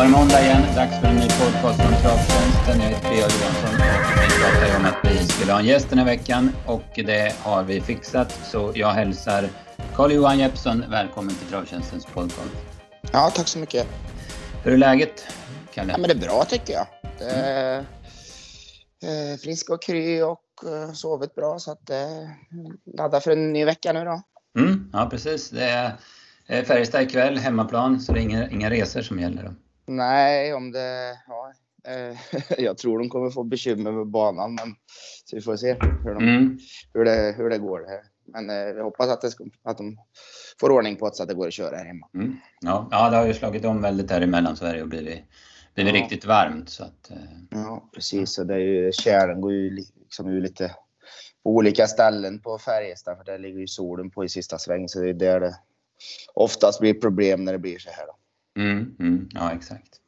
var det måndag igen. Dags för en ny podcast från Travtjänsten. Jag heter P.A. Johansson och vi pratade om att vi skulle ha en gäst den här veckan och det har vi fixat. Så jag hälsar Carl-Johan Jeppsson välkommen till Travtjänstens podcast. Ja, tack så mycket. Hur är läget, Kalle? Ja, men det är bra tycker jag. Det är, eh, frisk och kry och eh, sovit bra så att eh, ladda för en ny vecka nu då. Mm, ja, precis. Det är Färjestad ikväll, hemmaplan, så det är inga, inga resor som gäller då. Nej, om det... Ja, eh, jag tror de kommer få bekymmer med banan, men så vi får se hur, de, Mm. hur, det, hur det går. Men eh, jag hoppas att, det att de får ordning på det så att det går att köra här hemma. Mm. Ja, ja, det har ju slagit om väldigt där i Mellansverige och blivit, blivit Ja. riktigt varmt. Så att, eh, Ja, precis. Och det är ju, tjälen går ju li- liksom ur lite på olika ställen på Färjestad, för där ligger ju solen på i sista sväng, så det är där det oftast blir problem när det blir så här. Då. Mm, mm, ja, exakt.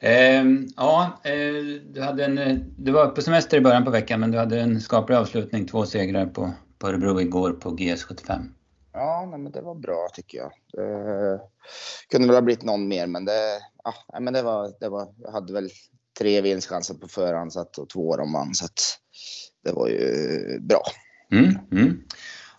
Ehm, ja, eh, du, hade en, eh, du var på semester i början på veckan men du hade en skaplig avslutning, två segrar på, på Örebro igår på GS75. Ja, nej, men det var bra tycker jag. Det kunde väl ha blivit någon mer, men det, ja, nej, men det var, det var, jag hade väl tre vinstchanser på förhand så att, och två de vann, så att det var ju bra. Mm, mm.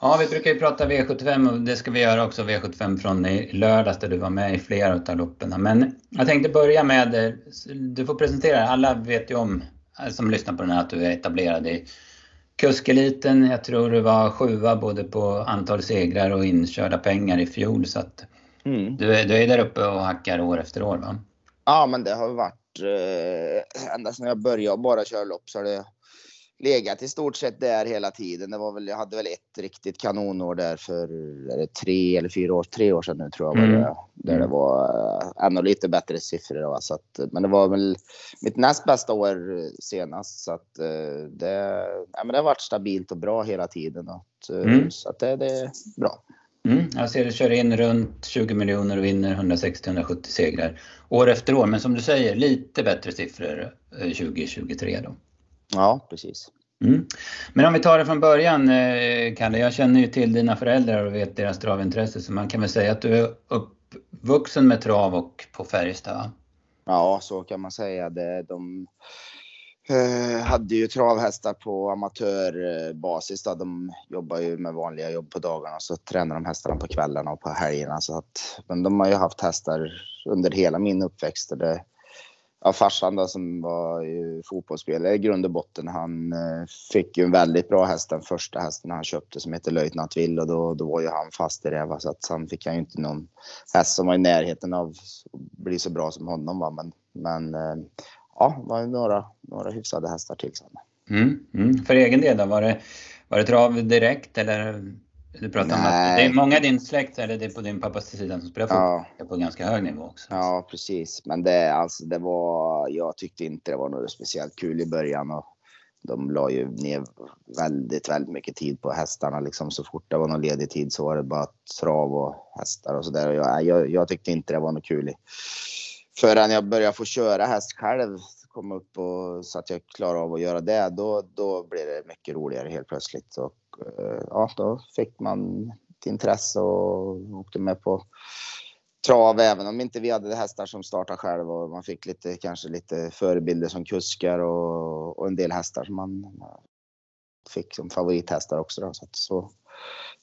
Ja, vi brukar ju prata V75 och det ska vi göra också, V75 från i lördags där du var med i flera av loppen. Men jag tänkte börja med, du får presentera, alla vet ju om, eh, som lyssnar på den här, att du är etablerad i kuskeliten. Jag tror du var sjua både på antal segrar och inkörda pengar i fjol. Så att Mm. du, är, du är där uppe och hackar år efter år va? Ja, men det har varit eh, ända sedan jag började bara köra lopp så har det legat i stort sett där hela tiden. Det var väl, jag hade väl ett riktigt kanonår där för det tre eller fyra år, tre år sedan nu tror jag var Mm. det. Där det var eh, ännu lite bättre siffror. Då, så att, men det var väl mitt näst bästa år senast. Så att eh, det, ja, men det har varit stabilt och bra hela tiden. Att, eh, Mm. Så att det, det är bra. Mm, jag ser du kör in runt 20 miljoner och vinner 160-170 segrar år efter år. Men som du säger, lite bättre siffror eh, 2023 då. Ja, precis. Mm. Men om vi tar det från början, eh, Kalle. Jag känner ju till dina föräldrar och vet deras travintresse. Så man kan väl säga att du är uppvuxen med trav och på Färjestad va? Ja, så kan man säga. Det, de eh, hade ju travhästar på amatörbasis. Då. De jobbar ju med vanliga jobb på dagarna så tränar de hästarna på kvällarna och på helgerna. Så att, men de har ju haft hästar under hela min uppväxt. Och Det, ja, farsan då, som var fotbollsspelare i grund och botten, han eh, fick ju en väldigt bra häst, den första hästen han köpte som heter Löjtnant Will och då, då var ju han fast i det. Va? Så att han fick han ju inte någon häst som var i närheten av att bli så bra som honom. Va? Men, men eh, ja, det var ju några, några hyfsade hästar till sen. Mm. Mm. För egen del då, var det, var det trav direkt eller? Du pratar om att det är många i din släkt, eller det är på din pappas sida som spelar fotboll Ja, på ganska hög nivå också. ja, precis. Men det, alltså, det var, jag tyckte inte det var något speciellt kul i början. Och de la ju ner väldigt, väldigt mycket tid på hästarna. Liksom, så fort det var någon ledig tid så var det bara trav och hästar och sådär. Jag, jag, jag tyckte inte det var något kul. i- Förrän jag började få köra häst själv, komma upp och så att jag klarade av att göra det, då, då blev det mycket roligare helt plötsligt. Och, ja, då fick man ett intresse och åkte med på trav även om inte vi hade hästar som startade själv och man fick lite, kanske lite förebilder som kuskar och, och en del hästar som man fick som favorithästar också. Då, så, att, så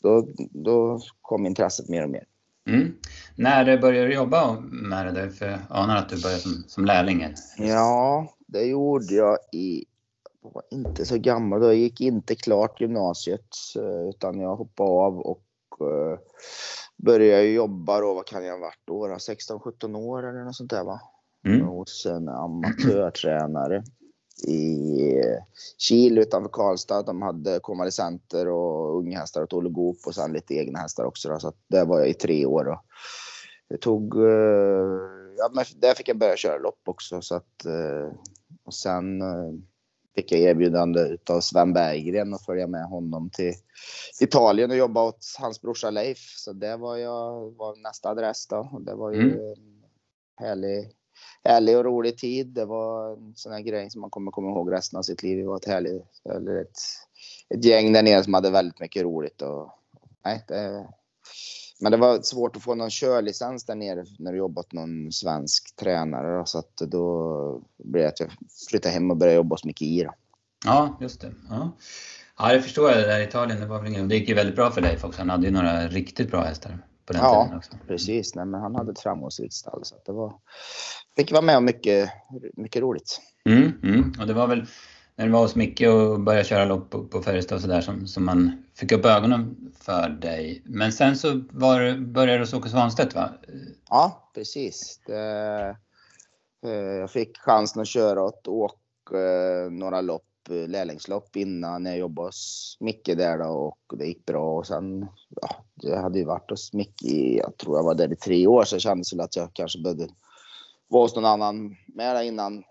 då, då kom intresset mer och mer. Mm. När började du jobba med det? För jag anar att du började som, som lärling. Ja, det gjorde jag i var inte så gammal då. Jag gick inte klart gymnasiet eh, utan jag hoppade av och eh, började jobba då. Vad kan jag ha varit då? då? 16-17 år eller något sånt där va? Mm. hos en amatörtränare i Kil utanför Karlstad. De hade konvalescenter och unghästar och Olle Goop och sen lite egna hästar också. Då. Så där var jag i tre år. Och det tog... eh, Ja, men där fick jag börja köra lopp också. Så att, eh, och sen eh, fick jag erbjudande av Sven Berggren att följa med honom till Italien och jobba åt hans brorsa Leif. Så det var, jag, var nästa adress då. Och det var ju Mm. en härlig, härlig och rolig tid. Det var en sån här grej som man kommer komma ihåg resten av sitt liv. Det var ett härligt, eller ett, ett gäng där nere som hade väldigt mycket roligt. Och, nej, det men det var svårt att få någon körlicens där nere när du jobbat någon svensk tränare. Så att då blev det att jag flyttade hem och började jobba hos Micke I. Ja, just det. Ja. ja, det förstår jag. Det där Italien, det, var väl, det gick ju väldigt bra för Leif också. Han hade ju några riktigt bra hästar på den ja, tiden också. precis. Nej, men han hade ett framgångsrikt stall. Så det var, fick vara med om mycket, mycket roligt. Mm, mm. Och det var väl när du var hos Micke och började köra lopp på, på Färjestad och sådär som, som man fick upp ögonen för dig. Men sen så var, började du hos Åke Svanstedt va? Ja, precis. Det, eh, jag fick chansen att köra åt Åke eh, några lopp, lärlingslopp innan jag jobbade hos Micke där då och det gick bra. Och sen, ja, jag hade ju varit hos Micke i, jag tror jag var där i tre år så det kändes väl att jag kanske behövde vara hos någon annan med innan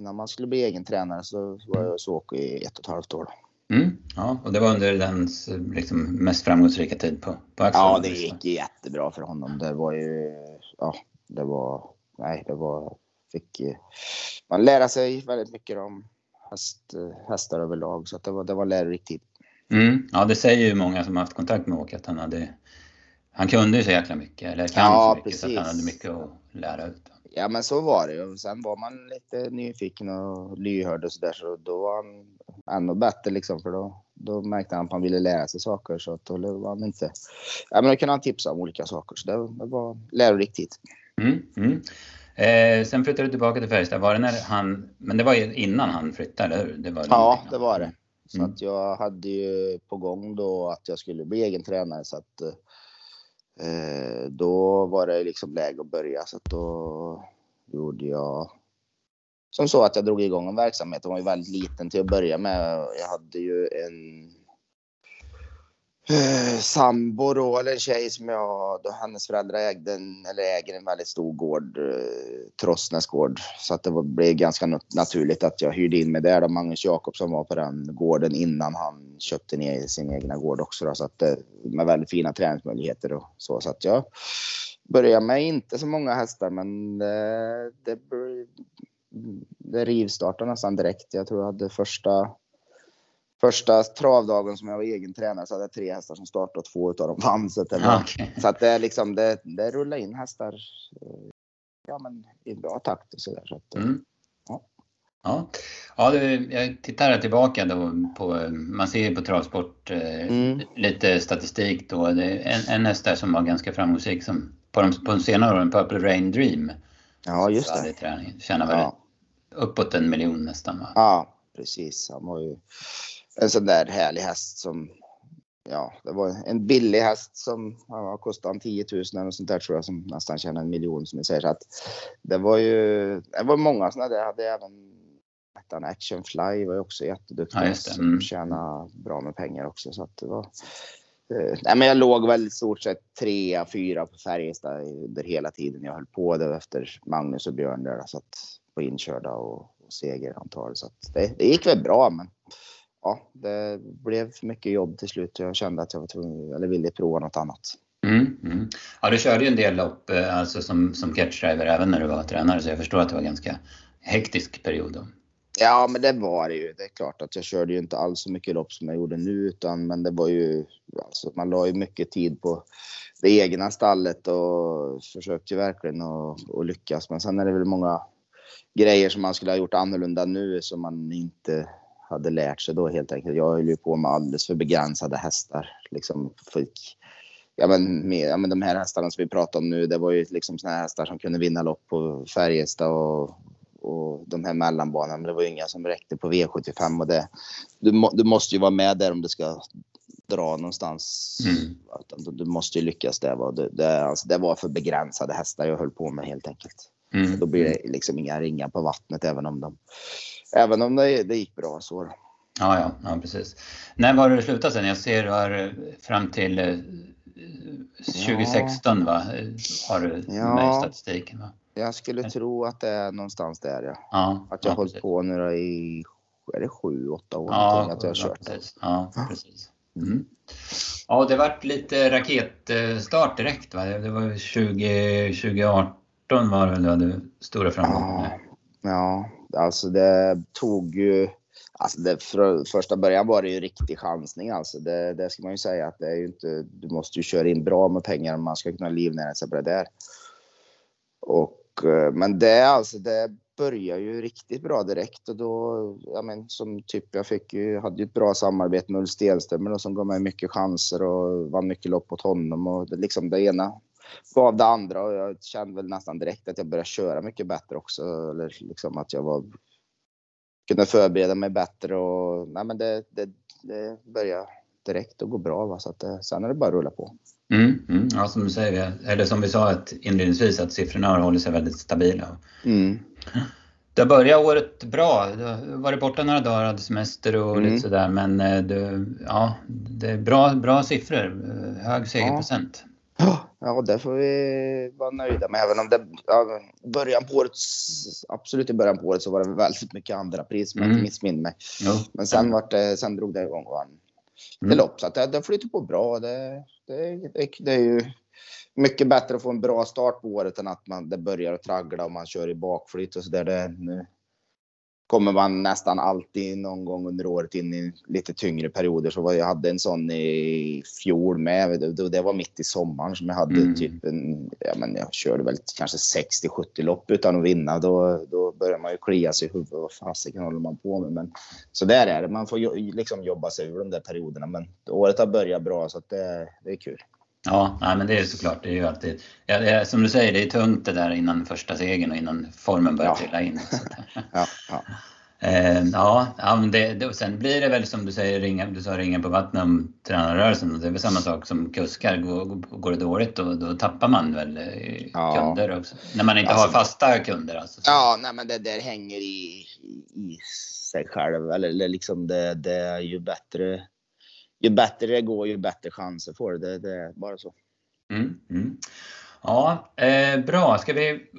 innan man skulle bli egen tränare så var jag hos Åke i ett och ett halvt år. Mm, ja, och det var under den liksom, mest framgångsrika tid på, på Axel? Ja, det gick jättebra för honom. Det var ju, ja, det var, nej, det var, fick man lära sig väldigt mycket om häst, hästar överlag så det var, det var lärorik tid. Mm, ja, det säger ju många som har haft kontakt med Åke att han hade, han kunde ju så jäkla mycket, eller kan Ja, så mycket, precis. så att han hade mycket att lära ut. Ja men så var det ju. Sen var man lite nyfiken och lyhörd och sådär så då var han ännu bättre liksom för då, då märkte han att han ville lära sig saker så att då var han inte... Ja men då kunde han tipsa om olika saker så det, det var lärorik tid. Mm, mm. Eh, sen flyttade du tillbaka till Färjestad. Var det när han, men det var ju innan han flyttade, eller hur? Det var Ja det var det. Så Mm. att jag hade ju på gång då att jag skulle bli egen tränare så att eh, Eh, då var det liksom läge att börja så att då gjorde jag som så att jag drog igång en verksamhet. Den var ju väldigt liten till att börja med. Jag hade ju en eh, sambo då, eller en tjej som jag, då hennes föräldrar ägde en, eller äger en väldigt stor gård, eh, Trossnäs gård. Så att det var, blev ganska naturligt att jag hyrde in mig där. Då Magnus Jakobsson var på den gården innan han köpte ner sin egna gård också. Då, så att, eh, med väldigt fina träningsmöjligheter och så. Så att jag började med inte så många hästar men eh, det, det rivstartade nästan direkt. Jag tror jag hade första Första travdagen som jag var egen tränare så hade jag tre hästar som startade och två utav dem vann. Så var, okej. så att det, liksom, det, det rullar in hästar eh, ja, men i bra takt och sådär. Så att, eh, Mm. Ja. Ja, ja jag tittar här tillbaka då på, man ser ju på travsport eh, Mm. lite statistik då. Det är en, en häst där som var ganska framgångsrik som på de, på de senare åren, Purple Rain Dream. Ja, just det. träning. Tjänar väl Ja, uppåt en miljon nästan va? ja, precis. Han var ju en sån där härlig häst som Ja, det var en billig häst som ja, kostade han 10 000 eller något sånt där tror jag som nästan tjänade en miljon som ni säger. Så att det var ju, det var många sådana där. Jag hade även hette han Action Fly var ju också jätteduktig. Ja. Som Mm. tjänade bra med pengar också. Så att det var, eh, nej, men jag låg väl i stort sett trea, fyra på Färjestad under hela tiden jag höll på det efter Magnus och Björn där. Så att, på inkörda och, och segerantal. Så att det, det gick väl bra men ja, det blev för mycket jobb till slut. Jag kände att jag var tvungen, eller ville prova något annat. Mm, mm. Ja, du körde ju en del lopp eh, alltså som, som catchdriver även när du var tränare så jag förstår att det var en ganska hektisk period då. Ja, men det var det ju. Det är klart att jag körde ju inte alls så mycket lopp som jag gjorde nu, utan men det var ju alltså man la ju mycket tid på det egna stallet och försökte ju verkligen att, att lyckas. Men sen är det väl många grejer som man skulle ha gjort annorlunda nu som man inte hade lärt sig då helt enkelt. Jag höll ju på med alldeles för begränsade hästar. Liksom fick, ja, men, med, ja, men de här hästarna som vi pratar om nu, det var ju liksom såna här hästar som kunde vinna lopp på Färjestad och, och de här mellanbanorna. Men det var ju inga som räckte på V75 och det, du, må, du måste ju vara med där om det ska dra någonstans. Mm. Du, du måste ju lyckas där. Det, det, alltså, det var för begränsade hästar jag höll på med helt enkelt. Mm. Då blir det liksom inga ringar på vattnet även om de Även om det, det gick bra så. Ja, ja, ja, precis. När var det du slutade sen? Jag ser du har eh, fram till eh, 2016 va? Eh, Har du Ja. med i statistiken va? Jag skulle tro att det är någonstans där ja. Ja, Att jag ja, har hållit precis. på nu i, är det sju, åtta år Ja, att jag har ja, kört. precis. Ja, precis. Mm. Ja, det vart lite raketstart direkt va? Det var ju 20, 2018 var det väl du hade stora framgångar Ja, med? ja, alltså det tog ju Alltså det, för första början var det ju riktig chansning alltså. Det, det ska man ju säga att det är ju inte, du måste ju köra in bra med pengar om man ska kunna livnära sig på det där. Och, eh, men det alltså, det börjar ju riktigt bra direkt och då, ja men som typ jag fick ju, hade ju ett bra samarbete med Ulf Stenström som gav mig mycket chanser och vann mycket lopp åt honom och det, liksom det ena gav det andra och jag kände väl nästan direkt att jag började köra mycket bättre också. Eller liksom att jag var kunde förbereda mig bättre och nej men det, det, det började direkt att gå bra. Va? Så att det, sen är det bara att rulla på. Mm, mm, ja, som du säger, eller som vi sa att inledningsvis att siffrorna har hållit sig väldigt stabila. Mm. Du börjat året bra. Du har varit borta några dagar, hade semester och mm. lite sådär. Men eh, du, ja, det är bra, bra siffror. Eh, hög segerprocent. Ja, det får vi vara nöjda med. Även om det ja, början på året, absolut i början på året så var det väldigt mycket andra pris som mm. missminner mig. Jo. Men sen, vart det, sen drog det igång och vann mm. lopp. Så att det, det flyter på bra. Det, det, det, det, är ju mycket bättre att få en bra start på året än att man, det börjar att traggla och man kör i bakflyt och så där. nu, kommer man nästan alltid någon gång under året in i lite tyngre perioder. Så jag hade en sån i fjol med. Det var mitt i sommaren som jag hade mm. typ en, ja men jag körde väl kanske 60-70 lopp utan att vinna. Då, då börjar man ju klia sig i huvudet. Vad fasiken håller man på med? Men så där är det. Man får liksom jobba sig ur de där perioderna. Men året har börjat bra så att det, det är kul. Ja, nej, men det är såklart. Det är ju alltid, ja, är, som du säger, det är tungt det där innan första segern och innan formen börjar ja. trilla in. ja, ja. Eh, ja, det, det, sen blir det väl som du säger, ringa, du sa ringa på vattnet om tränarrörelsen. Det är väl samma sak som kuskar. Går, går det dåligt då, då tappar man väl eh, ja. kunder också. När man inte alltså, har fasta kunder. Alltså. Ja, nej, men det där hänger i, i sig själv. Eller, eller liksom det, det är ju bättre ju bättre det går, ju bättre chanser får det. Det är bara så. Mm, mm. Ja, eh, bra. Ska vi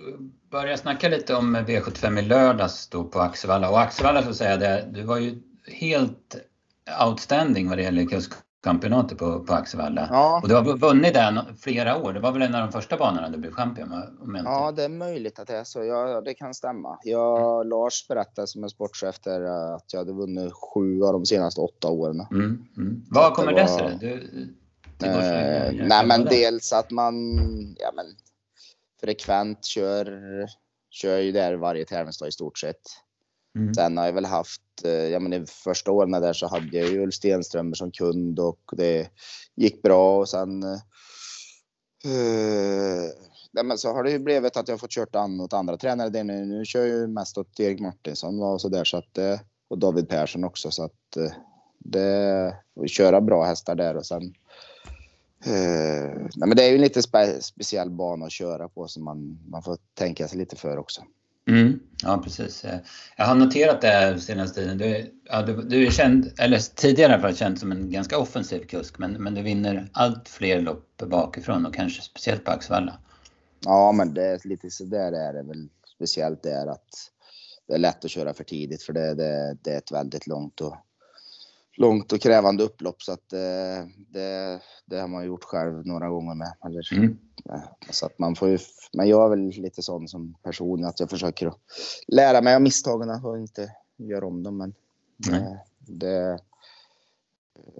börja snacka lite om V75 i lördags då på Axevalla? Och Axevalla så säga det, du var ju helt outstanding vad det gäller kustkampionatet på, på Axevalla. Ja. Och du har vunnit den flera år. Det var väl en av de första banorna du blev champion? Om ja, det är möjligt att det är så. Ja, det kan stämma. Jag, mm. Lars berättade som är sportchef där att jag hade vunnit sju av de senaste åtta åren. Mm, mm. Vad kommer det, sig? Eh, nej, men dels att man ja, men, frekvent kör, kör ju där varje tävlingsdag i stort sett. Mm. Sen har jag väl haft, eh, ja men i första åren där så hade jag ju Ulf Stenströmer som kund och det gick bra och sen uh, nej, men så har det ju blivit att jag fått kört an åt andra tränare. Nu, nu kör jag ju mest åt Erik Martinsson och sådär så att och David Persson också så att det, köra bra hästar där och sen Uh, nej, men det är ju en lite spe speciell bana att köra på så man, man får tänka sig lite för också. Mm, ja precis. Jag har noterat det här senaste tiden. Du, ja, du, du är känd, eller tidigare för känd som en ganska offensiv kusk men, men du vinner allt fler lopp bakifrån och kanske speciellt på Axvalla. Ja men det är lite sådär är det väl. Speciellt det är att det är lätt att köra för tidigt för det, det, det är ett väldigt långt och långt och krävande upplopp så att det, det, det har man gjort själv några gånger med. Eller, mm. Så att man får ju, men jag är väl lite sån som person att jag försöker att lära mig av misstagen och inte göra om dem. Men mm. det,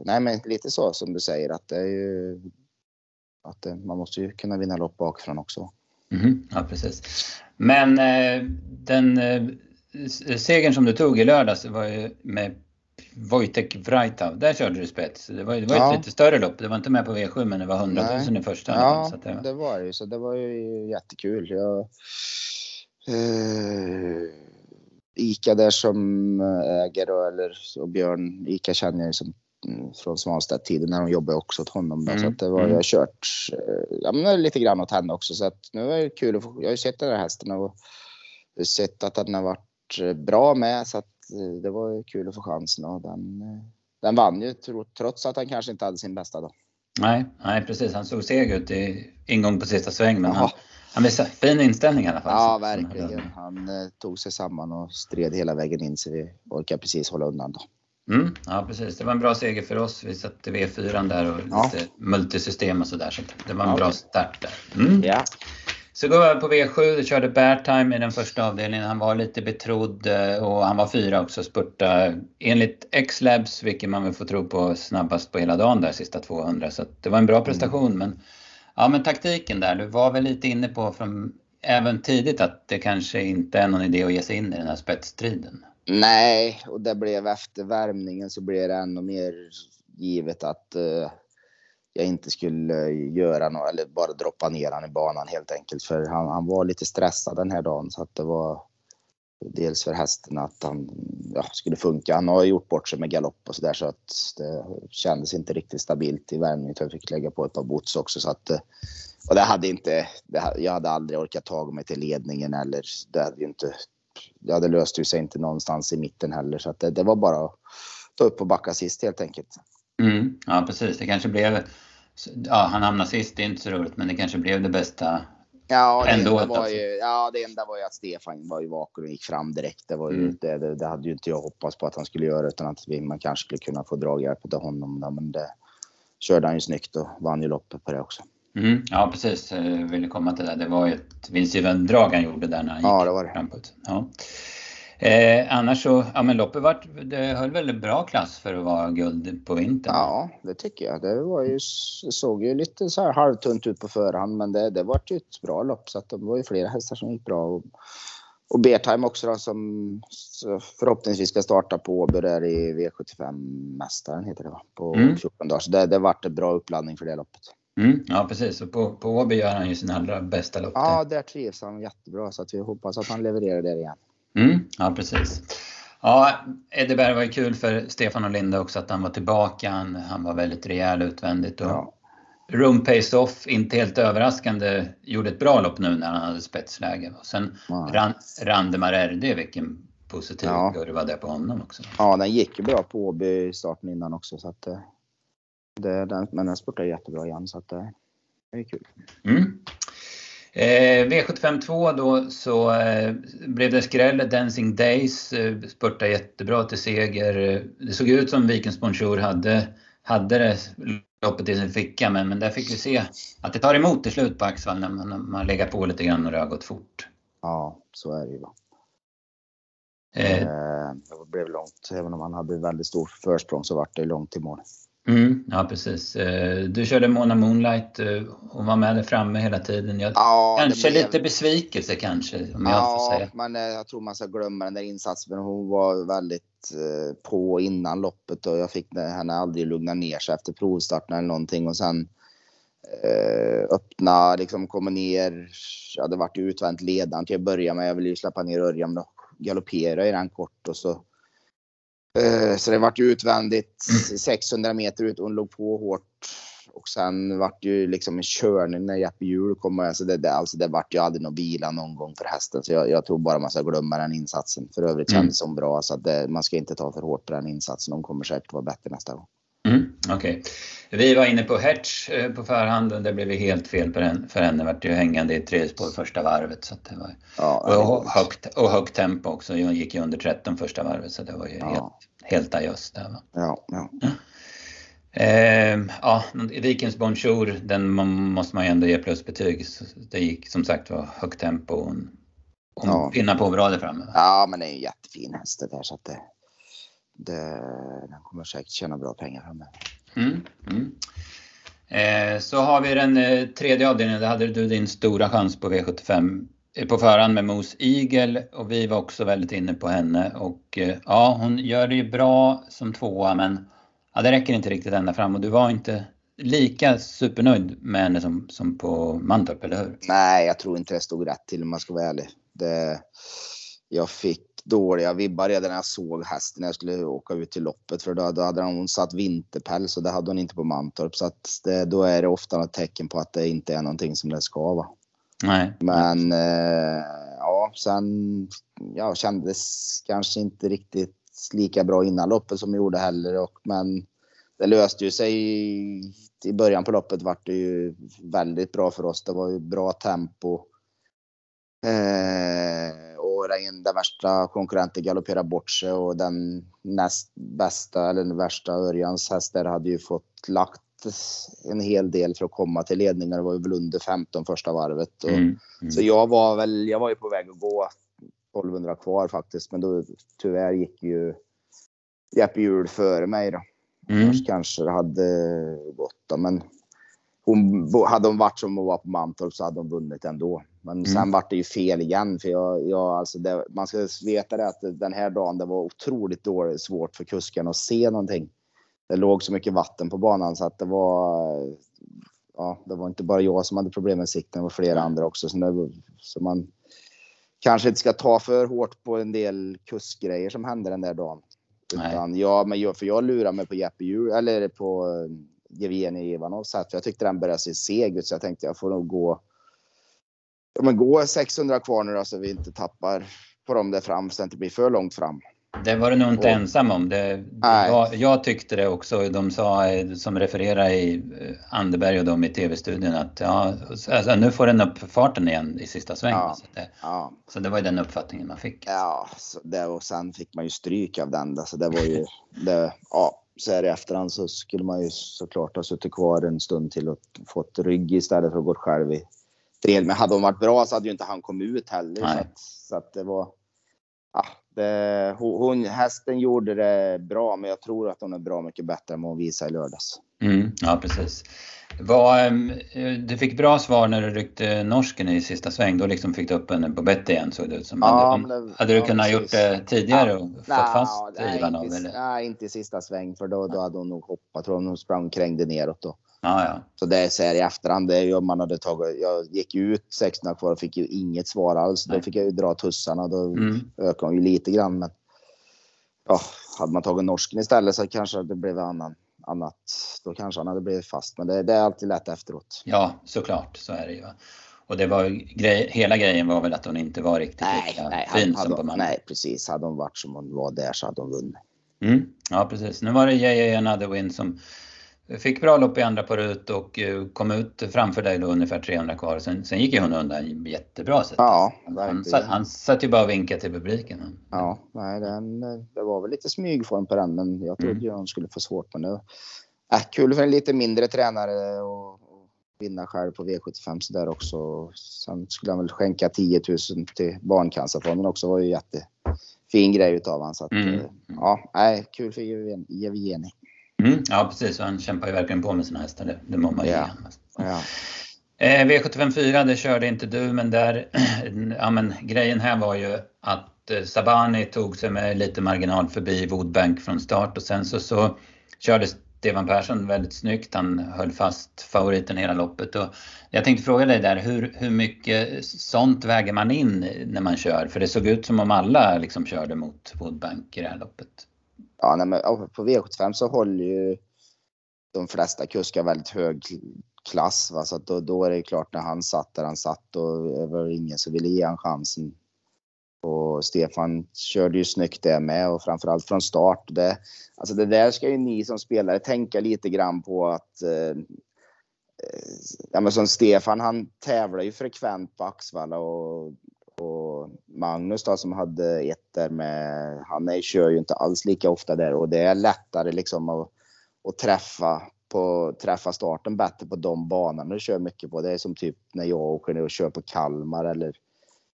nej men lite så som du säger att det är ju att det, man måste ju kunna vinna lopp bakifrån också. Mm, ja precis. Men eh, den eh, segern som du tog i lördags var ju med Wojtek Vrajtav, där körde du spets. Det var, det var ja. ett lite större lopp. Det var inte med på V7 men det var 100 000 i första. Ja, så det, var... det var ju. Så det var ju jättekul. Jag, eh, Ica där som äger och, eller, och Björn, Ica känner jag som mm, från Svanstedt-tiden när de jobbade också åt honom. Mm. Så att det var, mm. jag har kört eh, ja, men lite grann åt henne också. Så att nu är det kul att få, jag har ju sett den här hästen och sett att den har varit bra med. Så att det var kul att få chansen och den, den vann ju trots att han kanske inte hade sin bästa dag. Nej, nej precis. Han såg seg ut i ingång på sista sväng men han, han visade fin inställning i alla fall. Ja, verkligen. Han eh, tog sig samman och stred hela vägen in så vi orkade precis hålla undan då. Mm, ja precis, det var en bra seger för oss. Vi satte V4 där och ja. lite multisystem och sådär. Så det var en ja, bra start där. Mm. Ja. Så går vi på V7, du körde Beartime i den första avdelningen. Han var lite betrodd eh, och han var fyra också, spurta enligt X-Labs, vilket man väl får tro på snabbast på hela dagen där, sista 200. Så det var en bra prestation. Mm. Men, ja, men taktiken där, du var väl lite inne på från, även tidigt att det kanske inte är någon idé att ge sig in i den här spetsstriden. Nej, och det blev efter värmningen så blev det ännu mer givet att uh, jag inte skulle göra något eller bara droppa ner han i banan helt enkelt. För han, han var lite stressad den här dagen så att det var dels för hästen att han ja, skulle funka. Han har gjort bort sig med galopp och så där så att det kändes inte riktigt stabilt i värmningen. Jag fick lägga på ett par boots också så att eh, och det hade inte, det, jag hade aldrig orkat ta mig till ledningen eller det hade ju inte, det hade löst ju sig inte någonstans i mitten heller så att det, det var bara att ta upp och backa sist helt enkelt. Mm, ja precis, det kanske blev, ja han hamnade sist, det är inte så roligt, men det kanske blev det bästa Ja, det ändå. Enda var ju, ja, det enda var ju att Stefan var ju vaken och gick fram direkt. Det, var ju, mm. det, det, det, hade ju inte jag hoppats på att han skulle göra utan att vi, man kanske skulle kunna få draghjälp av honom. Då, men det körde han ju snyggt och vann ju loppet på det också. Mm, ja precis, jag ville komma till det. Det var ju ett vinstgivande drag han gjorde där när han ja, gick det var det. framåt. Ja. Eh, annars så, ja men loppet var, det höll väldigt bra klass för att vara guld på vintern. Ja, det tycker jag. Det var ju, såg ju lite så här halvtunt ut på förhand men det, det var ju ett bra lopp så att det var ju flera hästar som gick bra. Och, och Bertime också då som förhoppningsvis ska starta på Åby där i V75-mästaren heter det va? På mm. 14 dagar. Så det, det vart en bra uppladdning för det loppet. Mm, ja precis, och på, på Åby gör han ju sin allra bästa lopp. Ja, där trivs han jättebra så att vi hoppas att han levererar där igen. Mm, ja, precis. Ja, Edberg var ju kul för Stefan och Linda också att han var tillbaka. Han, han var väldigt rejäl utvändigt. Och ja. Room Pace Off, inte helt överraskande, gjorde ett bra lopp nu när han hade spetsläge. Och sen ja. Ran, Randemar RD, vilken positiv ja. kurva det på honom också. Ja, den gick ju bra på Åby i starten innan också. Så att, eh, det, den, men den spurtade jättebra igen så att eh, det är kul. Mm. Eh, V75 2 då så eh, blev det skräll. Dancing Days eh, spurtade jättebra till seger. Det såg ut som Vikens Bonjour hade, hade det loppet i sin ficka men, men där fick vi se att det tar emot till slut på Axvall när man, när man lägger på lite grann och det har gått fort. Ja, så är det ju. Eh, eh, det blev långt. Även om han hade väldigt stort försprång så vart det långt till mål. Mm, ja precis. Eh, du körde Mona Moonlight eh, och var med där framme hela tiden. Jag, ja, kanske blev... lite besvikelse kanske om jag ja, får säga. men eh, jag tror man ska glömma den där insatsen. Hon var väldigt på innan loppet och jag fick henne aldrig lugna ner sig efter provstarten eller någonting och sen öppna, liksom komma ner. Ja, det vart ju utvänt ledaren till att börja med. Jag ville ju släppa ner Örjan och galoppera i den kort och så så det vart ju utvändigt 600 mm. meter ut och hon låg på hårt. Och sen vart det ju liksom en körning när Jeppe Hjul kom. Alltså det, det, alltså det vart ju aldrig någon vila någon gång för hästen. Så jag, jag tror bara man ska glömma den insatsen. För övrigt mm. kändes som bra. Så att det, man ska inte ta för hårt på den insatsen. De kommer säkert vara bättre nästa gång. Okej. Okay. Vi var inne på Hertz eh, på förhand det blev helt fel för henne. vart ju hängande i tre spår första varvet. Så det var, ja, och, högt, och högt tempo också. Jag gick ju under 13 första varvet så det var ju ja. helt, helt ajöss där. Va? Ja, ja. Eh, ja, Vikens Bonjour, den måste man ju ändå ge plusbetyg. Det gick som sagt var högt tempo och hon, hon ja. pinnar på bra där framme. Ja, men det är en jättefin häst det där så att det, det, den kommer säkert tjäna bra pengar framöver. Mm, mm. Eh, så har vi den eh, tredje avdelningen, där hade du din stora chans på V75 eh, på förhand med Mos Igel och vi var också väldigt inne på henne och eh, ja, hon gör det ju bra som tvåa men ja, det räcker inte riktigt ända fram och du var inte lika supernöjd med henne som, som på Mantorp, eller hur? Nej, jag tror inte det stod rätt till om man ska vara ärlig. Det, jag fick dåliga vibbar redan när jag såg hästen när jag skulle åka ut till loppet. För då, då hade hon satt vinterpäls och det hade hon inte på Mantorp. Så att det, då är det ofta ett tecken på att det inte är någonting som det ska vara. Nej. Men eh, ja, sen ja, kändes kanske inte riktigt lika bra innan loppet som gjorde heller. Och, men det löste ju sig i, i början på loppet vart det ju väldigt bra för oss. Det var ju bra tempo. Eh, den, den värsta konkurrenten galopperade bort sig och den näst bästa eller den värsta Örjans häst där hade ju fått lagt en hel del för att komma till ledningen. Det var ju väl under 15 första varvet. Mm. Mm. Så jag var väl, jag var ju på väg att gå 1200 kvar faktiskt, men då tyvärr gick ju Jeppe Hjul före mig då. Mm. kanske det hade gått då, men hon, hade hon varit som hon var på Mantorp så hade hon vunnit ändå. Men mm. sen vart det ju fel igen. För jag, jag, alltså det, man ska veta det att den här dagen det var otroligt dåligt, svårt för kuskarna att se någonting. Det låg så mycket vatten på banan så att det var... Ja, det var inte bara jag som hade problem med sikten, det var flera andra också. Så, det, så man kanske inte ska ta för hårt på en del kuskgrejer som hände den där dagen. Utan jag, men jag, för jag lurade mig på Jeppe eller på Jevgenij Ivanov för jag tyckte den började se seg ut så jag tänkte jag får nog gå ja, men gå 600 kvar nu då så vi inte tappar på dem där fram så det inte blir för långt fram. Det var du nog inte och, ensam om. Det, var, jag tyckte det också. De sa, som refererar i eh, Anderberg och de i tv-studion att ja, alltså, nu får den upp farten igen i sista svängen. Ja, så, det, ja. så det var ju den uppfattningen man fick. Ja, så det, och sen fick man ju stryk av den. Så det var ju, det, ja, så här i efterhand så skulle man ju såklart ha suttit kvar en stund till och fått rygg istället för att gå själv i del. Men hade hon varit bra så hade ju inte han kommit ut heller. Så att, så att, det var... Ja, det, hon, hästen gjorde det bra, men jag tror att hon är bra mycket bättre än vad hon visade i lördags. Mm, ja, precis. Var, ehm, du fick bra svar när du ryckte norsken i sista sväng. Då liksom fick du upp henne på bett igen såg det ut som. Ja, hade, det, hade du ja, kunnat precis. gjort det tidigare och fått nej, fast nej, Ivanov? Inte, nej, inte i sista sväng för då, då hade hon nog hoppat. Tror hon sprang krängde neråt då. Ja, ja. Så det är så här i efterhand. Det är ju om man hade tagit. Jag gick ut 16 kvar och fick ju inget svar alls. Nej. Då fick jag ju dra tussarna. Då mm. ökade hon ju lite grann. Men ja, hade man tagit norsken istället så kanske det blev annan annat. Då kanske han hade blivit fast. Men det, det är alltid lätt efteråt. Ja, såklart. Så är det ju. Och det var grej, hela grejen var väl att hon inte var riktigt nej, lika nej, fin som på Nej, precis. Hade hon varit som hon var där så hade hon vunnit. Mm, ja, precis. Nu var det JJ Another Win som Fick bra lopp i andra på ut och eh, kom ut framför dig då ungefär 300 kvar. Sen, sen gick ju hon undan jättebra sätt. Ja, han, satt, han satt ju bara och vinkade till publiken. Ja, nej, den, det var väl lite smygform på den men jag trodde mm. hon skulle få svårt med det. Äh, kul för en lite mindre tränare och, och vinna själv på V75 så där också. Sen skulle han väl skänka 10 000 till Barncancerfonden också. Det var ju jättefin grej utav honom. Så att, mm. Eh, ja, nej, kul för Jevgenij. Mm, ja precis, han kämpar ju verkligen på med sina hästar. Det, det man ja. ja. Eh, V75 4, det körde inte du, men där, ja men grejen här var ju att eh, Sabani tog sig med lite marginal förbi Woodbank från start och sen så, så körde Stefan Persson väldigt snyggt. Han höll fast favoriten hela loppet. Och jag tänkte fråga dig där, hur, hur mycket sånt väger man in när man kör? För det såg ut som om alla liksom körde mot Woodbank i det här loppet. Ja, nej, men på V75 så håller ju de flesta kuskar väldigt hög klass. Va? Så då, då är det klart när han satt där han satt och det var ingen som ville ge han chansen. Och Stefan körde ju snyggt det med och framförallt från start. Det, alltså det där ska ju ni som spelare tänka lite grann på att eh, eh ja, men som Stefan, han tävlar ju frekvent på Axvalla och och Magnus då som hade ett där med, han är, kör ju inte alls lika ofta där och det är lättare liksom att, att träffa på, träffa starten bättre på de banorna du kör mycket på. Det är som typ när jag åker ner och kör på Kalmar eller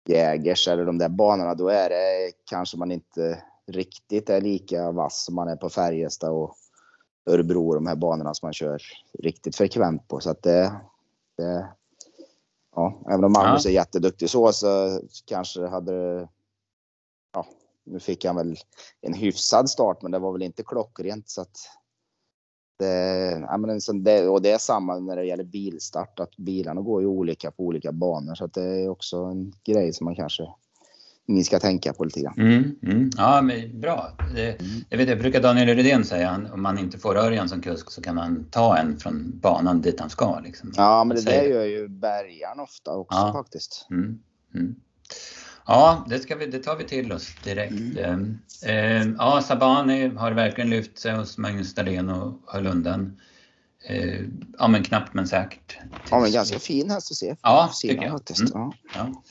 Jägers eller de där banorna. Då är det kanske man inte riktigt är lika vass som man är på Färjestad och Örebro och de här banorna som man kör riktigt frekvent på. Så att det, det, ja, även om Magnus ja. är jätteduktig så, så kanske hade ja, nu fick han väl en hyfsad start, men det var väl inte klockrent så att det, ja, men det, och det är samma när det gäller bilstart, att bilarna går ju olika på olika banor så att det är också en grej som man kanske ni ska tänka på lite grann. Mm, mm. Ja, men bra. Det, mm. jag, vet, jag brukar Daniel Rydén säga, om man inte får Örjan som kusk så kan man ta en från banan dit han ska. Liksom. Ja, men det där gör ju bärgaren ofta också ja. faktiskt. Mm, mm. Ja, det, ska vi, det tar vi till oss direkt. Eh, ja, Sabani har verkligen lyft sig hos Magnus Dahlén och höll undan. Eh, ja, men knappt men säkert. Ja, men ganska fin häst att se. Ja, tycker jag. Ja. Ja.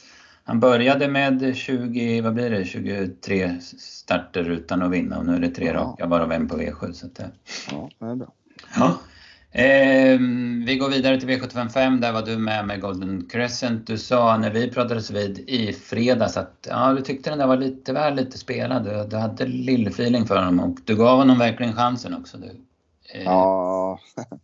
Han började med 20, vad blir det, 23 starter utan att vinna och nu är det tre ja. raka, varav en på V7. Så att, ja, det är bra. Ja. Eh, vi går vidare till V755. Där var du med med Golden Crescent. Du sa när vi pratades vid i fredags att ja, du tyckte den där var lite väl lite spelad. Du, du hade lillfeeling för honom och du gav honom verkligen chansen också. Du, eh. Ja,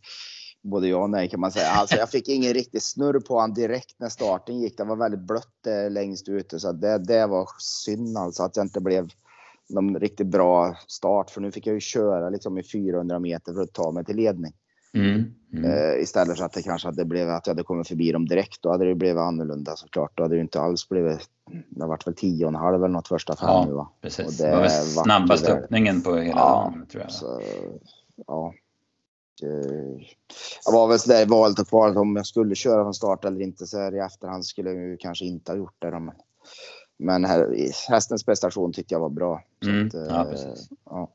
både ja och nej kan man säga. Alltså, jag fick ingen riktig snurr på honom direkt när starten gick. Det var väldigt blött längst ute så det, det var synd alltså att jag inte blev någon riktigt bra start. För nu fick jag ju köra liksom i 400 meter för att ta mig till ledning. Mm, mm. Uh, istället för att det kanske hade blivit att jag hade kommit förbi dem direkt. Då hade det blivit annorlunda såklart. Då hade det inte alls blivit. Det har varit väl tio och en halv eller något första fem ja, nu va? Precis. Och det, det var väl snabbaste öppningen på hela ja, dagen tror jag. Så, ja. Jag var väl sådär valet och kvalet om jag skulle köra från start eller inte. Så här i efterhand skulle jag kanske inte ha gjort det. Men, men här, hästens prestation tyckte jag var bra. Mm, att, ja, precis. Ja.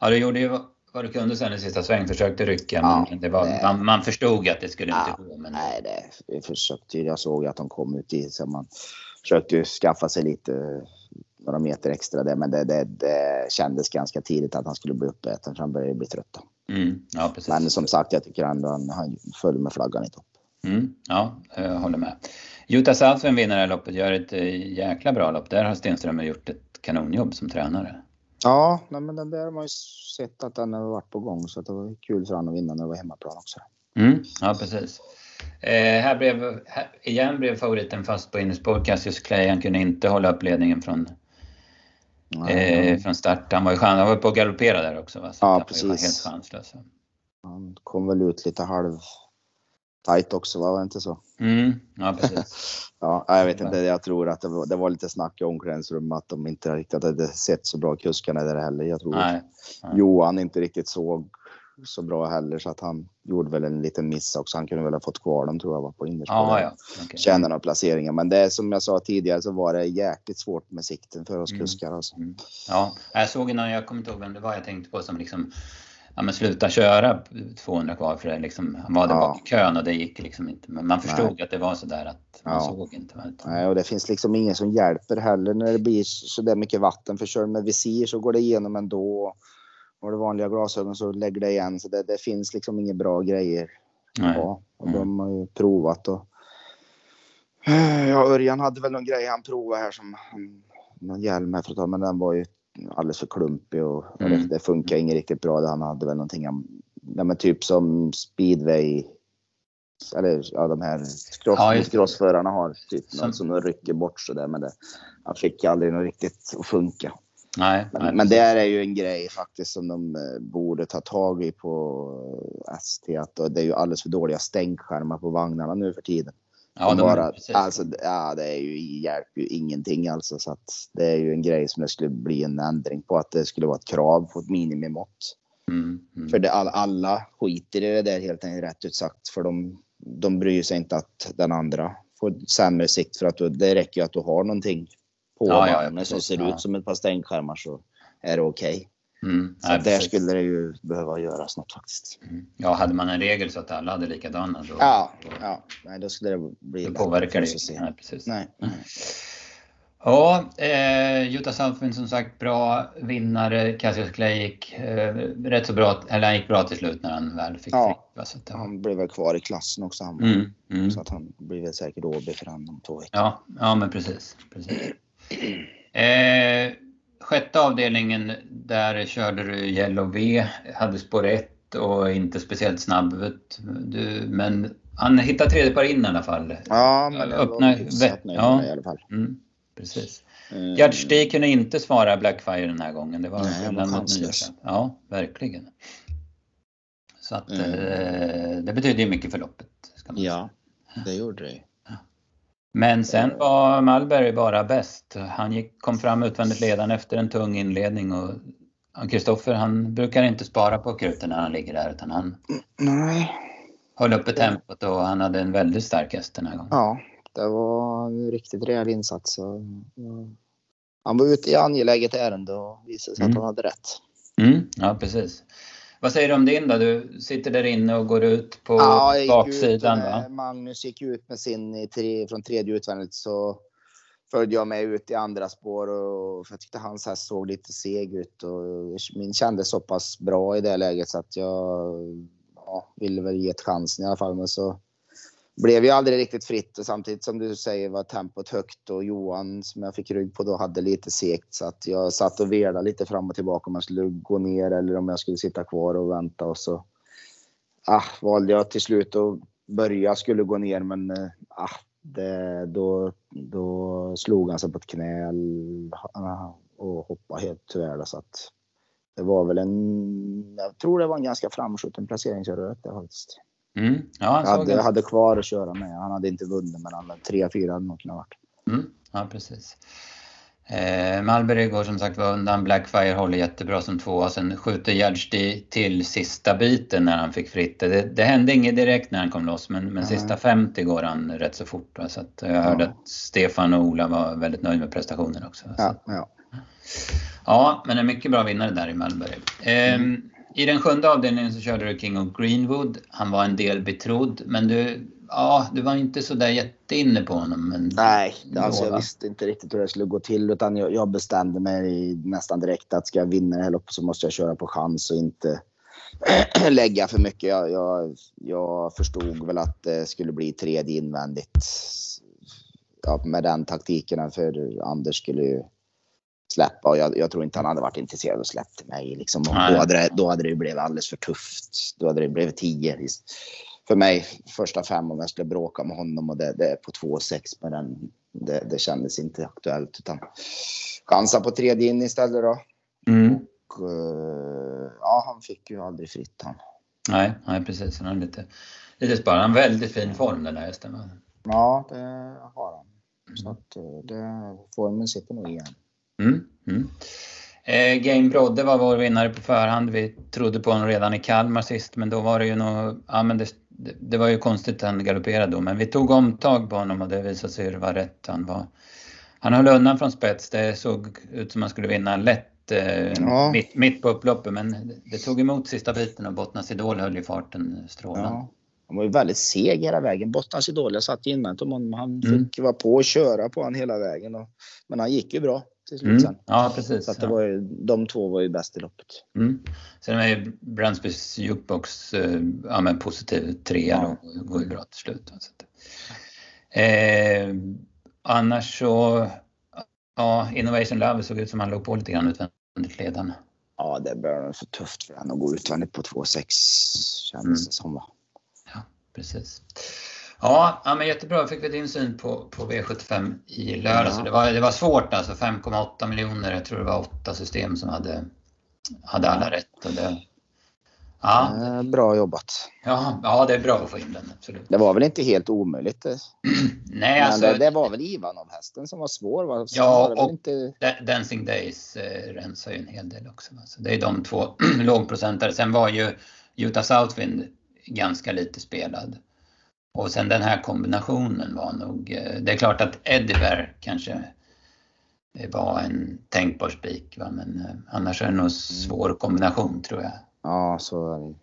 ja, du gjorde ju vad du kunde sen i sista sväng, försökte rycka ja, men det var, det, man, man, förstod att det skulle ja, inte gå. Men... Nej, det, det försökte Jag såg att de kom ut i så man försökte ju skaffa sig lite några meter extra där, men det, det, det kändes ganska tidigt att han skulle bli uppäten för han började bli trött. Mm, ja. Men som sagt, jag tycker ändå han, han föll med flaggan i topp. Mm, ja, jag håller med. Jutta Saltven vinner det här loppet, gör ett eh, jäkla bra lopp. Där har Stenström gjort ett kanonjobb som tränare. Ja, nej, men den där har man ju sett att den har varit på gång så det var kul för honom att vinna när det var hemmaplan också. Mm, ja, precis. Eh, här blev, här, igen blev favoriten fast på innerspår. Cassius Clay, han kunde inte hålla upp ledningen från, eh, från start. Han var ju han var på att galoppera där också. Va? Så ja, precis. Var helt chanslös. Han kom väl ut lite halv tajt också, var det inte så? Mm, ja, precis. ja, jag vet inte, jag tror att det var, det var lite snack i omklädningsrummet att de inte riktigt hade sett så bra kuskarna där heller. Jag tror nej, nej. Johan inte riktigt såg så bra heller så att han gjorde väl en liten miss också. Han kunde väl ha fått kvar dem tror jag var på innerspår. Ja, ja. Okay. Känna några placeringar. Men det som jag sa tidigare så var det jäkligt svårt med sikten för oss mm. kuskar. Alltså. Mm. Ja, jag såg innan, jag kommer inte ihåg vem det var jag tänkte på som liksom ja, men sluta köra 200 kvar för det liksom, han var där ja. bak i kön och det gick liksom inte. Men man förstod Nej. att det var så där att man ja. såg inte. Nej, och det finns liksom ingen som hjälper heller när det blir så där mycket vatten. För kör med visir så går det igenom ändå. Har du vanliga glasögon så lägger det igen. Så det, det finns liksom inga bra grejer. Ja, och mm. de har ju provat och Ja, Örjan hade väl någon grej han provade här som någon hjälm här för att ta, men den var ju alldeles för klumpig och mm. det, det funkar inget riktigt bra. Han hade väl någonting, ja, men typ som speedway eller ja, de här cross, crossförarna har. Typ som, något som de rycker bort sådär. Men det, han fick aldrig något riktigt att funka. Nej, men, nej, men det är ju en grej faktiskt som de eh, borde ta tag i på ST. Att det är ju alldeles för dåliga stänkskärmar på vagnarna nu för tiden. Ja, de bara, alltså, ja, det är ju, hjälper ju ingenting alltså. Så det är ju en grej som det skulle bli en ändring på. Att det skulle vara ett krav på ett minimimått. Mm, mm. För det, all, alla skiter i det där helt enkelt rätt ut sagt. För de, de bryr sig inte att den andra får sämre sikt. För att du, det räcker ju att du har någonting på ja, vagnen ja, som ser ut som ett par stänkskärmar så är det okej. Okay. Mm, så nej, där skulle det ju behöva göras något faktiskt. Mm. Ja, hade man en regel så att alla hade likadana då... Ja, ja. Nej, då skulle det bli... Då påverkar det ju nej, precis. Nej. Ja, eh, Jutta Salfin som sagt bra vinnare. Cassius Clay gick eh, rätt så bra, eller han gick bra till slut när han väl fick ja, fritt. Han blev väl kvar i klassen också. Han, mm, mm. Så att han blir väl säkert OB för han om två veckor. Ja, ja men precis. precis. Eh, sjätte avdelningen, där körde du Yellow V, hade spår 1 och inte speciellt snabb. Du, men han hittade tredje par in i alla fall. Ja, men det Öppna, var ja, i alla fall. Mm, precis. Mm. Gerd Stig kunde inte svara Blackfire den här gången. Det var Nej, chanslös. Ja, verkligen. Så att mm. eh, det betyder ju mycket för loppet. ja, det gjorde det. Men sen var Malberg bara bäst. Han gick, kom fram utvändigt ledande efter en tung inledning och Kristoffer han brukar inte spara på kruten när han ligger där utan han Nej. höll uppe tempot och han hade en väldigt stark häst den här gången. Ja, det var en riktigt rejäl insats. Han var ute i angeläget ärende och visade sig mm. att han hade rätt. Mm, ja, precis. Vad säger du om din då? Du sitter där inne och går ut på ja, baksidan va? Magnus gick ut med sin tre, från tredje utvändigt så följde jag med ut i andra spår och för jag tyckte hans häst såg lite seg ut och min kändes så pass bra i det läget så att jag ja, ville väl ge ett chansen i alla fall. Men så blev ju aldrig riktigt fritt och samtidigt som du säger var tempot högt och Johan som jag fick rygg på då hade lite segt så att jag satt och velade lite fram och tillbaka om jag skulle gå ner eller om jag skulle sitta kvar och vänta och så ah, valde jag till slut att börja skulle gå ner men eh, ah, det, då, då slog han sig på ett knä ah, och hoppade helt tyvärr så att det var väl en, jag tror det var en ganska framskjuten placering så jag röt det faktiskt. Mm. Ja, jag hade, hade kvar att köra med. Han hade inte vunnit men han tre, fyra hade nog kunnat varit. Mm. Ja, precis. Eh, Malberg går som sagt var undan. Blackfire håller jättebra som tvåa. Sen skjuter Gerdsti till sista biten när han fick fritt. Det, det hände inget direkt när han kom loss men, men sista 50 går han rätt så fort. Va? Så att jag hörde ja. att Stefan och Ola var väldigt nöjda med prestationen också. Ja, ja. ja, men en mycket bra vinnare där i Malberg. Eh, mm. I den sjunde avdelningen så körde du King of Greenwood. Han var en del betrodd, men du, ja, du var inte så där jätteinne på honom. Men Nej, alltså jag visste inte riktigt hur det skulle gå till utan jag, jag bestämde mig nästan direkt att ska jag vinna det här loppet så måste jag köra på chans och inte lägga för mycket. Jag, jag, jag förstod väl att det skulle bli tredje invändigt ja, med den taktiken för Anders skulle ju släppa och jag, jag, tror inte han hade varit intresserad av att släppa mig. Liksom. då, hade det, då hade det blivit alldeles för tufft. Då hade det blivit tio. För mig, första fem om jag skulle bråka med honom och det, det är på 2,6 men den, det, det kändes inte aktuellt. Utan chansa på tredje in istället då. Mm. Och, uh, ja, han fick ju aldrig fritt han. Nej, nej precis. Han har lite, lite sparad. Han väldigt fin form den där hästen. Ja, det har han. Så att eh, det, formen sitter nog igen. Mm, mm. Eh, Game Brodde var vår vinnare på förhand. Vi trodde på honom redan i Kalmar sist, men då var det ju nog, ja men det, det var ju konstigt att han galopperade då, men vi tog omtag på honom och det visade sig vara rätt. Han, var, han höll undan från spets. Det såg ut som han skulle vinna lätt eh, ja. mitt, mitt på upploppet, men det tog emot sista biten och Bottnas Idol höll ju farten strålande. Ja. Han var ju väldigt seg hela vägen. Bottnas Idol, jag satt inväntat om honom. Han mm. fick vara på och köra på honom hela vägen. Och, men han gick ju bra till slut mm. sen. Ja, precis. Så att det var ju, de två var ju bäst i loppet. Mm. Sen är ju Brandsbys jukebox eh, ja, men positiv trea ja. och går ju bra till slut. Så eh, annars så, ja, Innovation Love såg ut som han låg på lite grann utvändigt ledan. Ja, det börjar nog för tufft för honom att gå utvändigt på 2,6 kändes mm. det som. Va? Ja, precis. Ja, ja men jättebra. Fick vi din syn på, på V75 i lördags. Ja. Det, var, det var svårt alltså. 5,8 miljoner. Jag tror det var åtta system som hade, hade alla rätt. Och det, ja. Eh, bra jobbat. Ja, ja, det är bra att få in den. Absolut. Det var väl inte helt omöjligt? Nej, alltså, det, det, var väl Ivanov-hästen som var svår? Va? ja, och inte... Dancing Days eh, rensar ju en hel del också. Alltså, det är de två lågprocentare. Sen var ju Utah Southwind ganska lite spelad. Och sen den här kombinationen var nog, eh, det är klart att Ediver kanske var en tänkbar spik men eh, annars är det nog en svår kombination tror jag. Ja, så är det.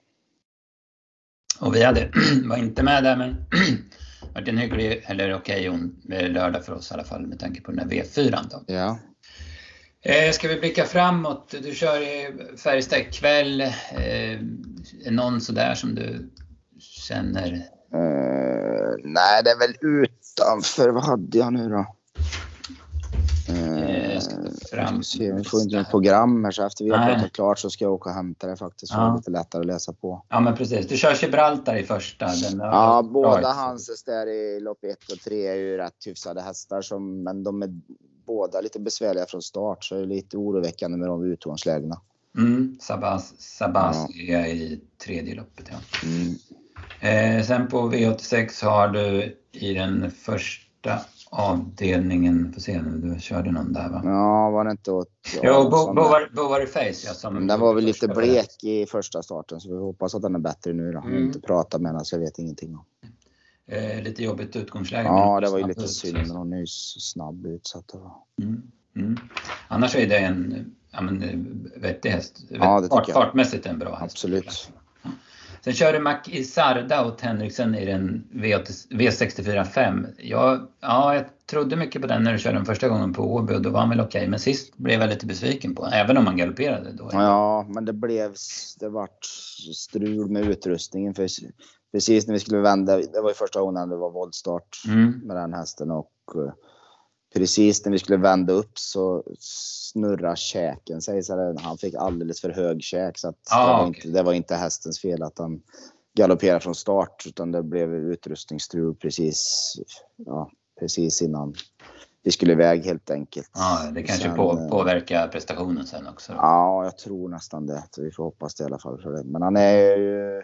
Och vi hade, var inte med där men varit en hygglig, eller okej okay, lördag för oss i alla fall med tanke på den här V4 då. Ja. Eh, ska vi blicka framåt? Du kör i Färjestad kväll. Eh, någon sådär som du känner Uh, nej, det är väl utanför. Vad hade jag nu då? Uh, fram. Se, vi får inte något program här så efter vi har pratat klart så ska jag åka och hämta det faktiskt. Så ja. det är lite lättare att läsa på. Ja men precis. Du kör Gibraltar i första. Ja, båda Hanses där i lopp 1 och 3 är ju rätt hyfsade hästar som, men de är båda lite besvärliga från start så det är lite oroväckande med de utgångslägena. Mm, Sabas, Sabas ja. är i tredje loppet ja. Mm. Eh, sen på V86 har du i den första avdelningen, får se nu, du körde någon där va? Ja, var det inte åt... Ja, jo, Bovary Face ja. Som den var väl lite blek i första starten så vi hoppas att den är bättre nu då. Mm. Jag har inte pratat med henne så jag vet ingenting om. Eh, lite jobbigt utgångsläge. Ja, det var ju lite synd men hon är ju snabb utsatt. Mm. Mm. Annars är det en ja, men, vettig häst. Ja, det Fart, fartmässigt en bra häst. Absolut. Sen körde Mac Isarda och Henriksen i den V64 5. Jag, ja, jag trodde mycket på den när du körde den första gången på Åby och då var han väl okej. Okay. Men sist blev jag lite besviken på även om han galopperade då. Ja, men det blev, det vart strul med utrustningen. För precis när vi skulle vända, det var ju första gången det var voltstart mm. med den hästen och eh, precis när vi skulle vända upp så snurrar käken sig. Så han fick alldeles för hög käk så att ah, det, var okay. inte, det var inte hästens fel att han galopperade från start utan det blev utrustningsstrul precis, ja, precis innan vi skulle iväg helt enkelt. Ja, det kanske sen, på, eh, påverkar prestationen sen också? Ja, jag tror nästan det. Vi får hoppas det i alla fall. För det. Men han är ju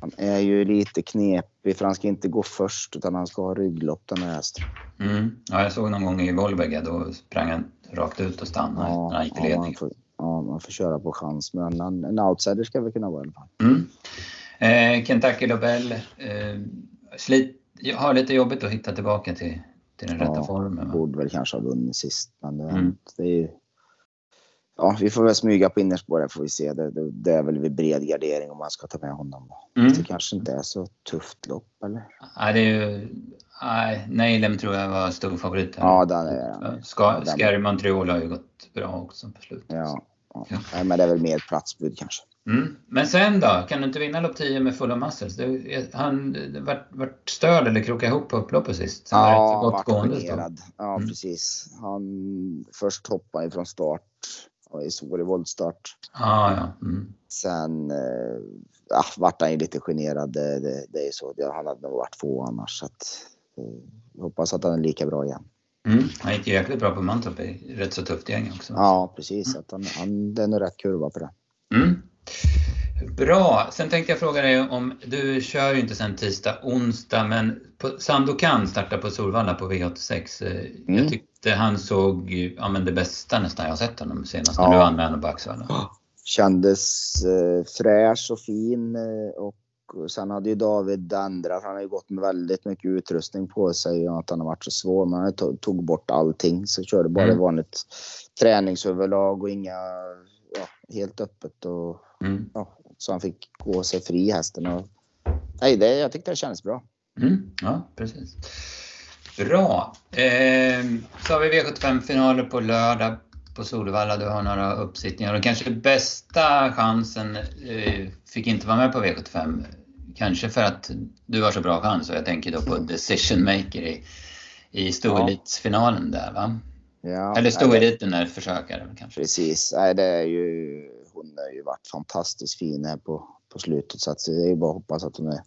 han är ju lite knepig för han ska inte gå först utan han ska ha rygglopp den här hästen. Mm. Ja, jag såg någon gång i Volvega då sprang han rakt ut och stannade ja, när han gick i ledning. Ja, ja, man får köra på chans men en, en outsider ska väl kunna vara i alla fall. Mm. Eh, Kentucky Lobel eh, slit, har lite jobbigt att hitta tillbaka till, till den rätta ja, formen. Borde väl kanske ha vunnit sist men det, mm. det är ja, vi får väl smyga på innerspåret får vi se. Det, det, det, är väl vid bred gardering om man ska ta med honom. Mm. Det kanske inte är så tufft lopp eller? Nej, det är ju... Nej, Neilem tror jag var stor favorit. Ja, den är han. Ska, Scary Montreal har ju gått bra också på slutet. Ja, ja. ja. Men det är väl mer platsbud kanske. Mm. Men sen då? Kan du inte vinna lopp 10 med fulla muscles? Det, han vart, vart störd eller krokade ihop på upploppet sist? Sen ja, var vart gående, Ja, mm. precis. Han först hoppade ifrån start var ju svår i voltstart. Ah, ja. Mm. Sen eh, ja, vart han ju lite generad. Det, det, det är ju så. Han hade nog varit få annars. Så att, eh, hoppas att han är lika bra igen. Mm. Han gick ju jäkligt bra på Mantorp i rätt så tufft gäng också. Ja, precis. Mm. Att han, han, det är nog rätt kurva på det. Mm. Bra! Sen tänkte jag fråga dig om, du kör ju inte sen tisdag, onsdag, men på, Sandokan startar på Solvalla på V86. Eh, mm. Jag tyckte han såg ja, men det bästa nästan jag har sett honom senast när du vann med honom på Axevalla. Kändes eh, fräsch och fin eh, och sen hade ju David ändrat. Han har ju gått med väldigt mycket utrustning på sig och att han har varit så svår. Men han tog bort allting så körde bara mm. vanligt träningsöverlag och inga ja, helt öppet och mm. ja, så han fick gå sig fri hästen. Och, nej, det, jag tyckte det kändes bra. Mm, ja, precis. Bra. Eh, så har vi V75-finaler på lördag på Solvalla. Du har några uppsittningar och kanske bästa chansen eh, fick inte vara med på V75. Kanske för att du har så bra chans och jag tänker då på Decision Maker i, i storelitsfinalen där va? Ja, Eller storeliten är försökare kanske. Precis. Nej, det är ju hon har ju varit fantastiskt fin här på, på slutet så att det är bara att hoppas att hon är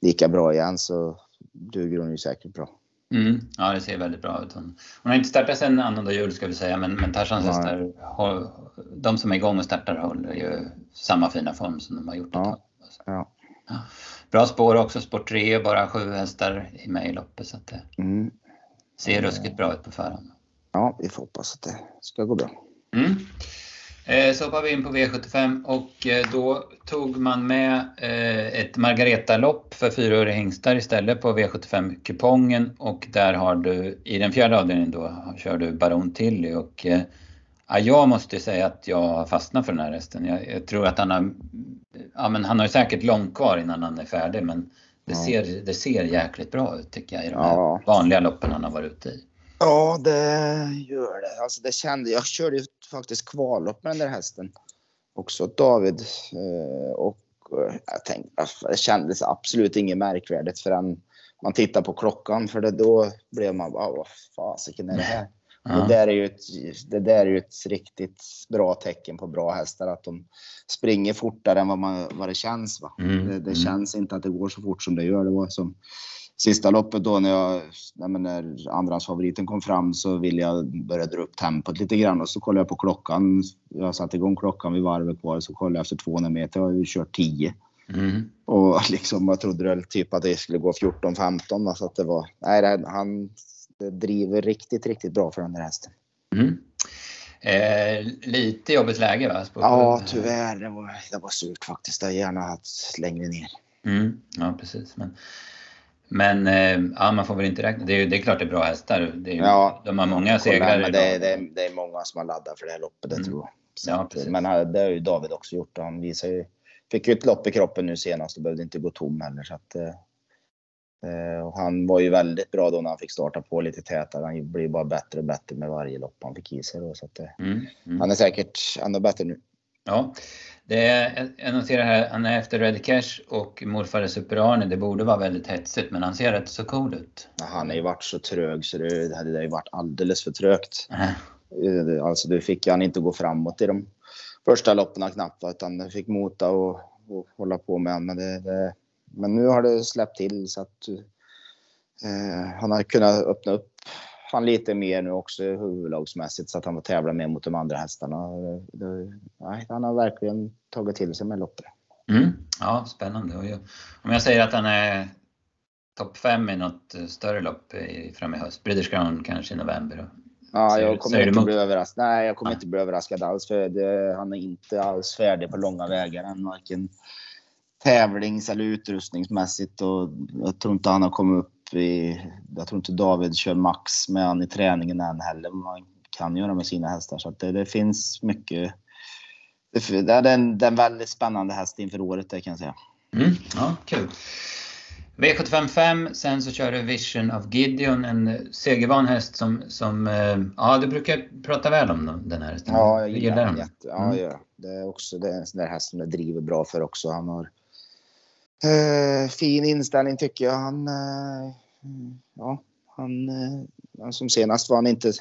lika bra igen så duger hon ju säkert bra. Mm, ja, det ser väldigt bra ut. Hon, hon har inte startat sedan annandag jul ska vi säga, men, men Tarzans hästar, de som är igång och startar håller ju samma fina form som de har gjort ja. Ja. Ja. Bra spår också, sport 3, bara sju hästar i med i loppet så det mm. ser ruskigt bra ut på förhand. Ja, vi får hoppas att det ska gå bra. Mm. Eh, så hoppar vi in på V75 och eh, då tog man med eh, ett Margareta-lopp för fyraåriga hingstar istället på V75-kupongen och där har du i den fjärde avdelningen då kör du Baron Tilly och ja, jag måste säga att jag har fastnat för den här hästen. Jag, jag, tror att han har, ja men han har säkert långt kvar innan han är färdig men det, ja. ser, det ser jäkligt bra ut tycker jag i de här ja. vanliga loppen han har varit ute i. Ja, det gör det. Alltså det kände, jag körde ju faktiskt kvallopp med den där hästen. Också David. Eh, och eh, jag tänkte, alltså, det kändes absolut inget märkvärdigt förrän man tittar på klockan. För det, då blev man bara, vad fasiken är det här? Ja. Det, där är ju ett, det där är ju ett riktigt bra tecken på bra hästar. Att de springer fortare än vad, man, vad det känns. Va? Mm. Det, det mm. känns inte att det går så fort som det gör. Det var som sista loppet då när, jag, när andrahandsfavoriten kom fram så ville jag börja dra upp tempot lite grann och så kollade jag på klockan. Jag satte igång klockan vid varvet kvar så kollade jag efter 200 meter jag har ju kört 10. Mm. Och liksom jag trodde väl typ att det skulle gå 14-15 så att det var, nej han driver riktigt, riktigt bra för den där hästen. Mm. Eh, lite jobbigt läge va? Ja, tyvärr. Det var, det var surt faktiskt. Det hade gärna haft längre ner. Mm. Ja, precis. Men men eh, ja, man får väl inte räkna. Det är, det är klart det är bra hästar. Det är, ja, de har många segrar. Men det, är, det, det är många som har laddat för det här loppet, det mm. tror jag. Så ja, att, men det har ju David också gjort. Han visar ju, fick ju ett lopp i kroppen nu senast och behövde inte gå tom heller. Så att, eh, och han var ju väldigt bra då när han fick starta på lite tätare. Han blir bara bättre och bättre med varje lopp han fick i sig. Då, så att, mm, mm. Han är säkert ännu bättre nu. Ja, det är, jag noterar här, han är efter Red Cash och morfar är Super-Arne. Det borde vara väldigt hetsigt, men han ser rätt så cool ut. Ja, han har ju varit så trög så det, det hade ju varit alldeles för trögt. Äh. Alltså, du fick han inte gå framåt i de första loppen knappt, utan du fick mota och, och hålla på med men, det, det, men nu har det släppt till så att eh, han har kunnat öppna upp han lite mer nu också huvudlagsmässigt så att han får tävla mer mot de andra hästarna. Nej, han har verkligen tagit till sig med loppet. Mm. Ja, spännande. Om jag säger att han är topp fem i något större lopp i, fram i höst, British Crown kanske i november. Ja, jag kommer inte bli överraskad. Nej, jag kommer ja. inte bli överraskad alls för det, han är inte alls färdig på långa vägar än, varken tävlings eller utrustningsmässigt och jag tror inte han har kommit upp vi, jag tror inte David kör max med han i träningen än heller. Man kan göra med sina hästar så det, det finns mycket. Det, det är en, det är en väldigt spännande häst inför året det kan jag säga. Mm, ja, kul. V755, sen så kör du Vision of Gideon, en segervan häst som, som ja du brukar prata väl om den här hästen. Ja, jag gillar den. Jätte, ja, mm. ja, det är också det är en sån där häst som det driver bra för också. Han har eh, fin inställning tycker jag. Han eh, ja, han, eh, som senast var han inte,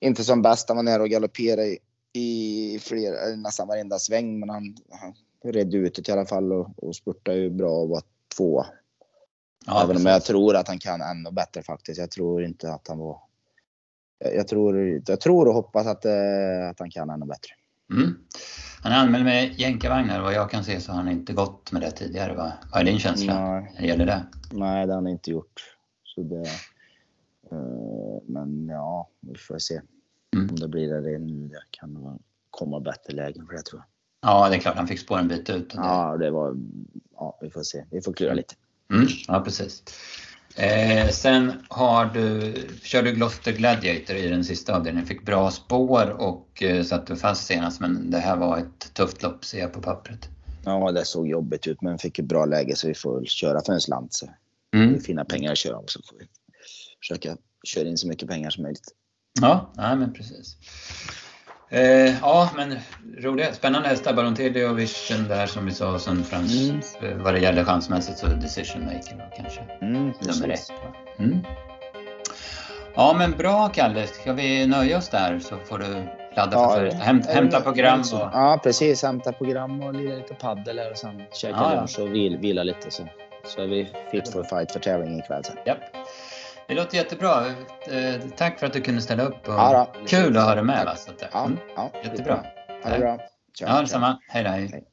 inte som bäst. Han var nära att galoppera i, i flera, nästan varenda sväng, men han, han redde ut det i alla fall och, och spurtade ju bra och var två. Ja, Även om jag tror att han kan ännu bättre faktiskt. Jag tror inte att han var... Jag tror, jag tror och hoppas att, eh, att han kan ännu bättre. Mm. Han är anmäld med jänkarvagnar. Vad jag kan se så har han inte gått med det tidigare. Vad, vad är din känsla när det gäller det? Nej, det har han inte gjort. Så det, uh, men ja, vi får se mm. om det blir det nu. Det kan komma bättre lägen för det tror jag. Ja, det är klart. Han fick spåren byta ut. Ja, det var... Ja, vi får se. Vi får klura lite. Mm, ja, precis. Eh, sen har du, kör du Gloucester Gladiator i den sista avdelningen. Fick bra spår och eh, satte fast senast men det här var ett tufft lopp ser jag på pappret. Ja, det såg jobbigt ut men fick ett bra läge så vi får köra för en slant. Så. Mm. Fina pengar att köra om så får vi försöka köra in så mycket pengar som möjligt. Ja, nej, men precis. Eh, ja, men roliga, spännande hästar. Baron och Vision där som vi sa. Och sen Frans, mm. Eh, vad det gäller chansmässigt så decision making då kanske. Mm, Nummer ett. Mm. Ja, men bra Kalle. Ska vi nöja oss där så får du ladda ja, för häm, hämta program. Och... Ja, precis. Hämta program och lira lite paddel och sen käka ja, lunch och vil, vila lite. Så. Så är vi fit for fight för tävlingen ikväll sen. Japp. Det låter jättebra. Eh, tack för att du kunde ställa upp. Och ja, kul att ha dig med. Va? Så att, mm. ja, ja, Jättebra. Ha det bra. Ciao, ja, detsamma. Hej då. Hej.